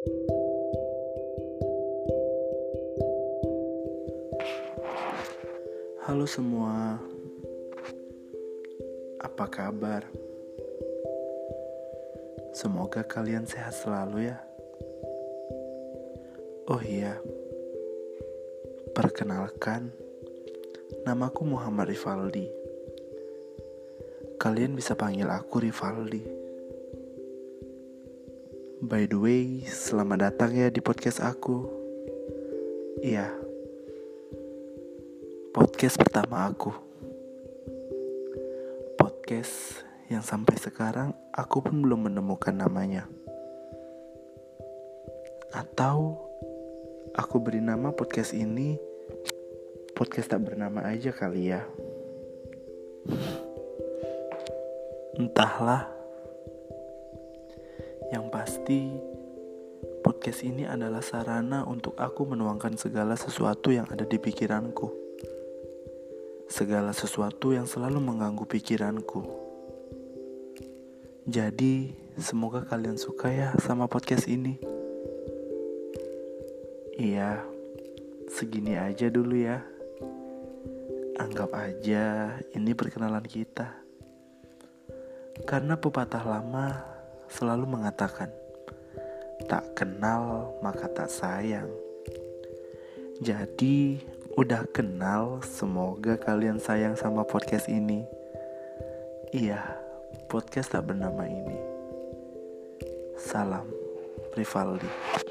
Halo semua, apa kabar? Semoga kalian sehat selalu ya. Oh iya, perkenalkan, namaku Muhammad Rivaldi. Kalian bisa panggil aku Rivaldi. By the way, selamat datang ya di podcast aku. Iya, podcast pertama aku. Podcast yang sampai sekarang aku pun belum menemukan namanya. Atau aku beri nama podcast ini podcast tak bernama aja kali ya. Entahlah. Yang pasti podcast ini adalah sarana untuk aku menuangkan segala sesuatu yang ada di pikiranku segala sesuatu yang selalu mengganggu pikiranku. Jadi, semoga kalian suka ya sama podcast ini. Iya, segini aja dulu ya. Anggap aja ini perkenalan kita. Karena pepatah lama selalu mengatakan, tak kenal maka tak sayang. Jadi, udah kenal, semoga kalian sayang sama podcast ini. Iya, podcast tak bernama ini. Salam, Rivaldi.